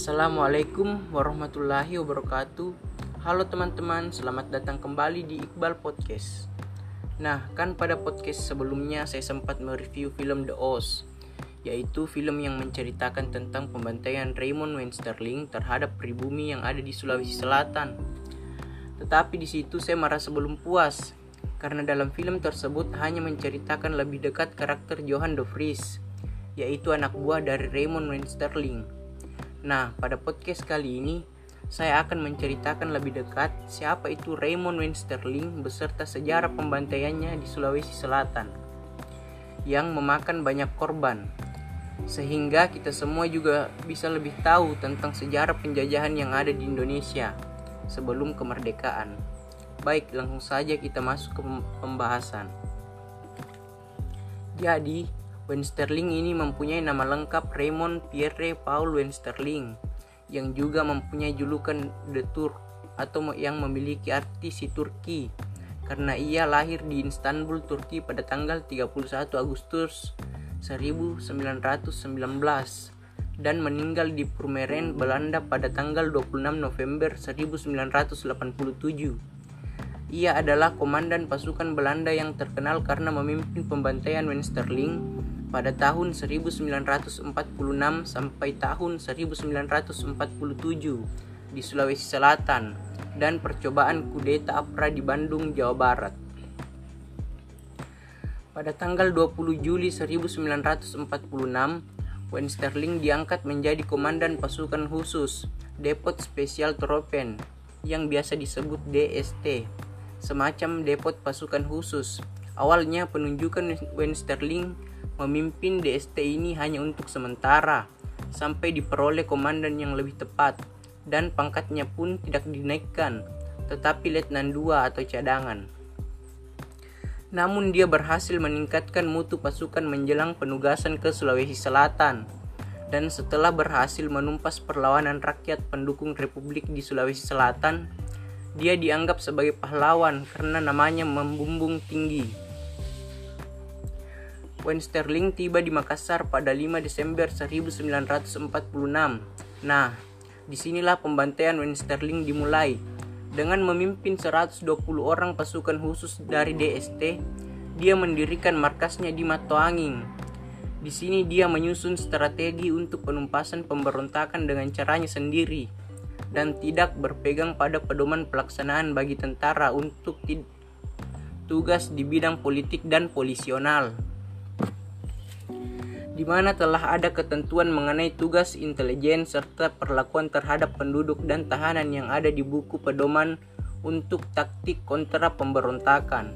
Assalamualaikum warahmatullahi wabarakatuh. Halo teman-teman, selamat datang kembali di Iqbal Podcast. Nah, kan pada podcast sebelumnya saya sempat mereview film The Oz, yaitu film yang menceritakan tentang pembantaian Raymond Wensterling terhadap pribumi yang ada di Sulawesi Selatan. Tetapi di situ saya merasa belum puas, karena dalam film tersebut hanya menceritakan lebih dekat karakter Johan de Vries, yaitu anak buah dari Raymond Wensterling Nah, pada podcast kali ini saya akan menceritakan lebih dekat siapa itu Raymond Wensterling beserta sejarah pembantaiannya di Sulawesi Selatan yang memakan banyak korban. Sehingga kita semua juga bisa lebih tahu tentang sejarah penjajahan yang ada di Indonesia sebelum kemerdekaan. Baik, langsung saja kita masuk ke pembahasan. Jadi, Wensterling ini mempunyai nama lengkap Raymond Pierre Paul Wensterling yang juga mempunyai julukan The Turk atau yang memiliki arti si Turki karena ia lahir di Istanbul, Turki pada tanggal 31 Agustus 1919 dan meninggal di Purmerend, Belanda pada tanggal 26 November 1987. Ia adalah komandan pasukan Belanda yang terkenal karena memimpin pembantaian Wensterling pada tahun 1946 sampai tahun 1947 di Sulawesi Selatan dan percobaan kudeta APRA di Bandung, Jawa Barat. Pada tanggal 20 Juli 1946, Wensterling diangkat menjadi komandan pasukan khusus Depot Spesial Tropen yang biasa disebut DST, semacam depot pasukan khusus. Awalnya penunjukan Wensterling memimpin DST ini hanya untuk sementara sampai diperoleh komandan yang lebih tepat dan pangkatnya pun tidak dinaikkan tetapi letnan 2 atau cadangan. Namun dia berhasil meningkatkan mutu pasukan menjelang penugasan ke Sulawesi Selatan dan setelah berhasil menumpas perlawanan rakyat pendukung Republik di Sulawesi Selatan, dia dianggap sebagai pahlawan karena namanya membumbung tinggi. Wensterling tiba di Makassar pada 5 Desember 1946. Nah, di sinilah pembantaian Wensterling dimulai. Dengan memimpin 120 orang pasukan khusus dari DST, dia mendirikan markasnya di Matoanging. Di sini dia menyusun strategi untuk penumpasan pemberontakan dengan caranya sendiri dan tidak berpegang pada pedoman pelaksanaan bagi tentara untuk tugas di bidang politik dan polisional di mana telah ada ketentuan mengenai tugas intelijen serta perlakuan terhadap penduduk dan tahanan yang ada di buku pedoman untuk taktik kontra pemberontakan.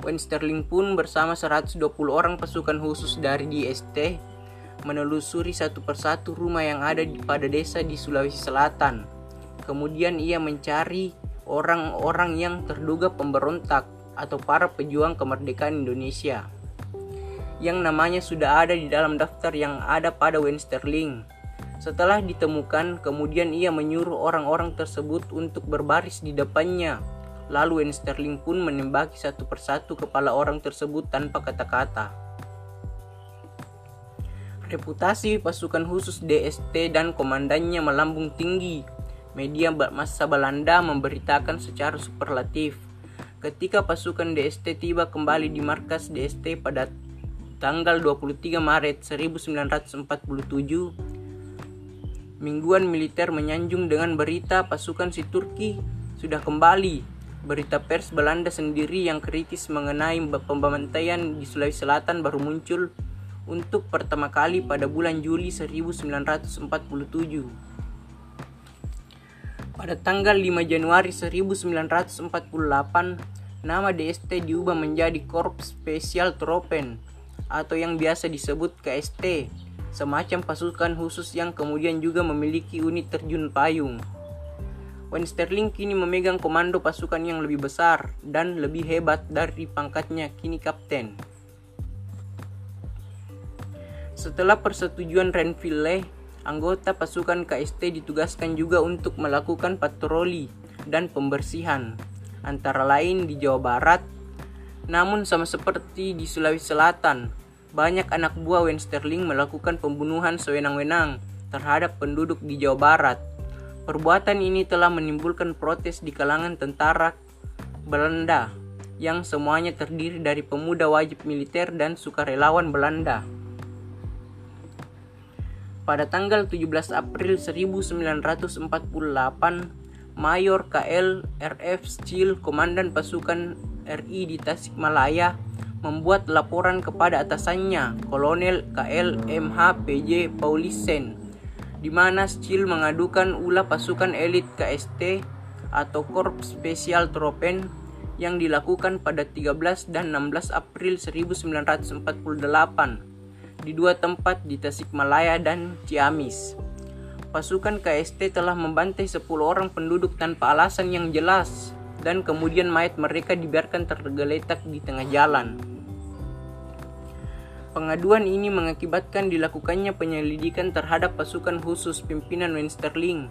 Wensterling pun bersama 120 orang pasukan khusus dari DST menelusuri satu persatu rumah yang ada di pada desa di Sulawesi Selatan. Kemudian ia mencari orang-orang yang terduga pemberontak atau para pejuang kemerdekaan Indonesia yang namanya sudah ada di dalam daftar yang ada pada Wensterling. Setelah ditemukan, kemudian ia menyuruh orang-orang tersebut untuk berbaris di depannya. Lalu Wensterling pun menembaki satu persatu kepala orang tersebut tanpa kata-kata. Reputasi pasukan khusus DST dan komandannya melambung tinggi. Media masa Belanda memberitakan secara superlatif ketika pasukan DST tiba kembali di markas DST pada tanggal 23 Maret 1947, mingguan militer menyanjung dengan berita pasukan si Turki sudah kembali. Berita pers Belanda sendiri yang kritis mengenai pembantaian di Sulawesi Selatan baru muncul untuk pertama kali pada bulan Juli 1947. Pada tanggal 5 Januari 1948, nama DST diubah menjadi Korps Spesial Tropen atau yang biasa disebut KST, semacam pasukan khusus yang kemudian juga memiliki unit terjun payung. Wensterling kini memegang komando pasukan yang lebih besar dan lebih hebat dari pangkatnya kini kapten. Setelah persetujuan Renville, anggota pasukan KST ditugaskan juga untuk melakukan patroli dan pembersihan, antara lain di Jawa Barat, namun sama seperti di Sulawesi Selatan, banyak anak buah Wensterling melakukan pembunuhan sewenang-wenang terhadap penduduk di Jawa Barat. Perbuatan ini telah menimbulkan protes di kalangan tentara Belanda yang semuanya terdiri dari pemuda wajib militer dan sukarelawan Belanda. Pada tanggal 17 April 1948, Mayor KL RF Steel, Komandan Pasukan RI di Tasikmalaya, membuat laporan kepada atasannya, Kolonel KL MH PJ Paulisen, di mana Steel mengadukan ulah pasukan elit KST atau Korps Spesial Tropen yang dilakukan pada 13 dan 16 April 1948 di dua tempat di Tasikmalaya dan Ciamis. Pasukan KST telah membantai 10 orang penduduk tanpa alasan yang jelas dan kemudian mayat mereka dibiarkan tergeletak di tengah jalan. Pengaduan ini mengakibatkan dilakukannya penyelidikan terhadap pasukan khusus pimpinan Wensterling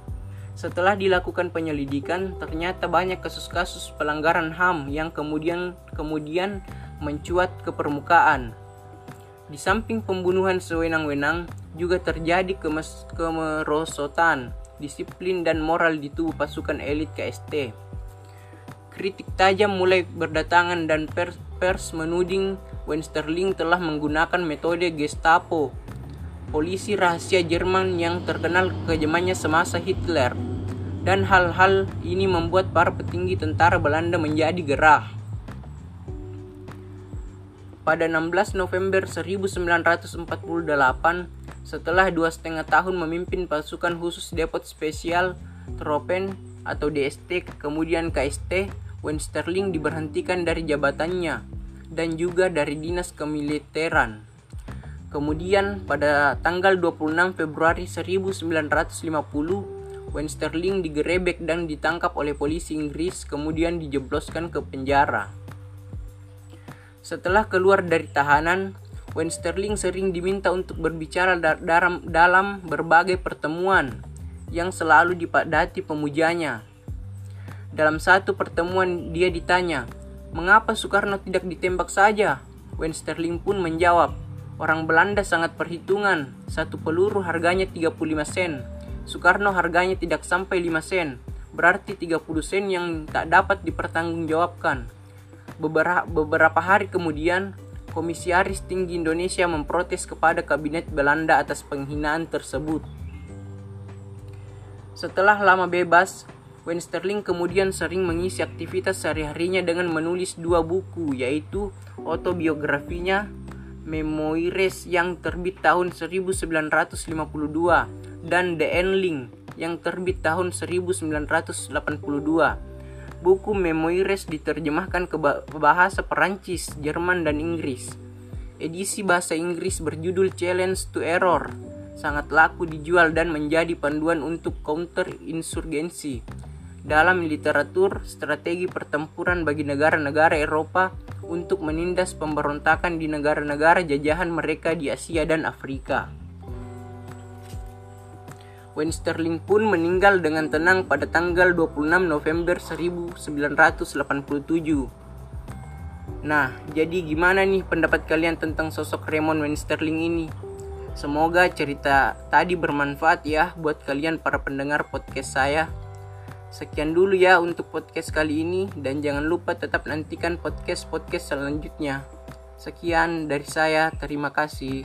setelah dilakukan penyelidikan, ternyata banyak kasus-kasus pelanggaran HAM yang kemudian kemudian mencuat ke permukaan. Di samping pembunuhan sewenang-wenang, juga terjadi kemerosotan, disiplin dan moral di tubuh pasukan elit KST. Kritik tajam mulai berdatangan dan pers, pers menuding Wensterling telah menggunakan metode Gestapo polisi rahasia Jerman yang terkenal kejamannya semasa Hitler. Dan hal-hal ini membuat para petinggi tentara Belanda menjadi gerah. Pada 16 November 1948, setelah dua setengah tahun memimpin pasukan khusus Depot Spesial Tropen atau DST, kemudian KST, Wensterling diberhentikan dari jabatannya dan juga dari dinas kemiliteran. Kemudian pada tanggal 26 Februari 1950, Wensterling digerebek dan ditangkap oleh polisi Inggris kemudian dijebloskan ke penjara. Setelah keluar dari tahanan, Wensterling sering diminta untuk berbicara dalam berbagai pertemuan yang selalu dipadati pemujanya. Dalam satu pertemuan dia ditanya, "Mengapa Soekarno tidak ditembak saja?" Wensterling pun menjawab, Orang Belanda sangat perhitungan, satu peluru harganya 35 sen. Soekarno harganya tidak sampai 5 sen, berarti 30 sen yang tak dapat dipertanggungjawabkan. Beberapa, beberapa hari kemudian, Komisiaris Tinggi Indonesia memprotes kepada Kabinet Belanda atas penghinaan tersebut. Setelah lama bebas, Wensterling kemudian sering mengisi aktivitas sehari-harinya dengan menulis dua buku, yaitu autobiografinya Memoires yang terbit tahun 1952 dan The Endling yang terbit tahun 1982. Buku Memoires diterjemahkan ke bahasa Perancis, Jerman, dan Inggris. Edisi bahasa Inggris berjudul Challenge to Error sangat laku dijual dan menjadi panduan untuk counter insurgensi dalam literatur strategi pertempuran bagi negara-negara Eropa untuk menindas pemberontakan di negara-negara jajahan mereka di Asia dan Afrika. Wensterling pun meninggal dengan tenang pada tanggal 26 November 1987. Nah, jadi gimana nih pendapat kalian tentang sosok Raymond Wensterling ini? Semoga cerita tadi bermanfaat ya buat kalian para pendengar podcast saya. Sekian dulu ya untuk podcast kali ini dan jangan lupa tetap nantikan podcast-podcast selanjutnya. Sekian dari saya, terima kasih.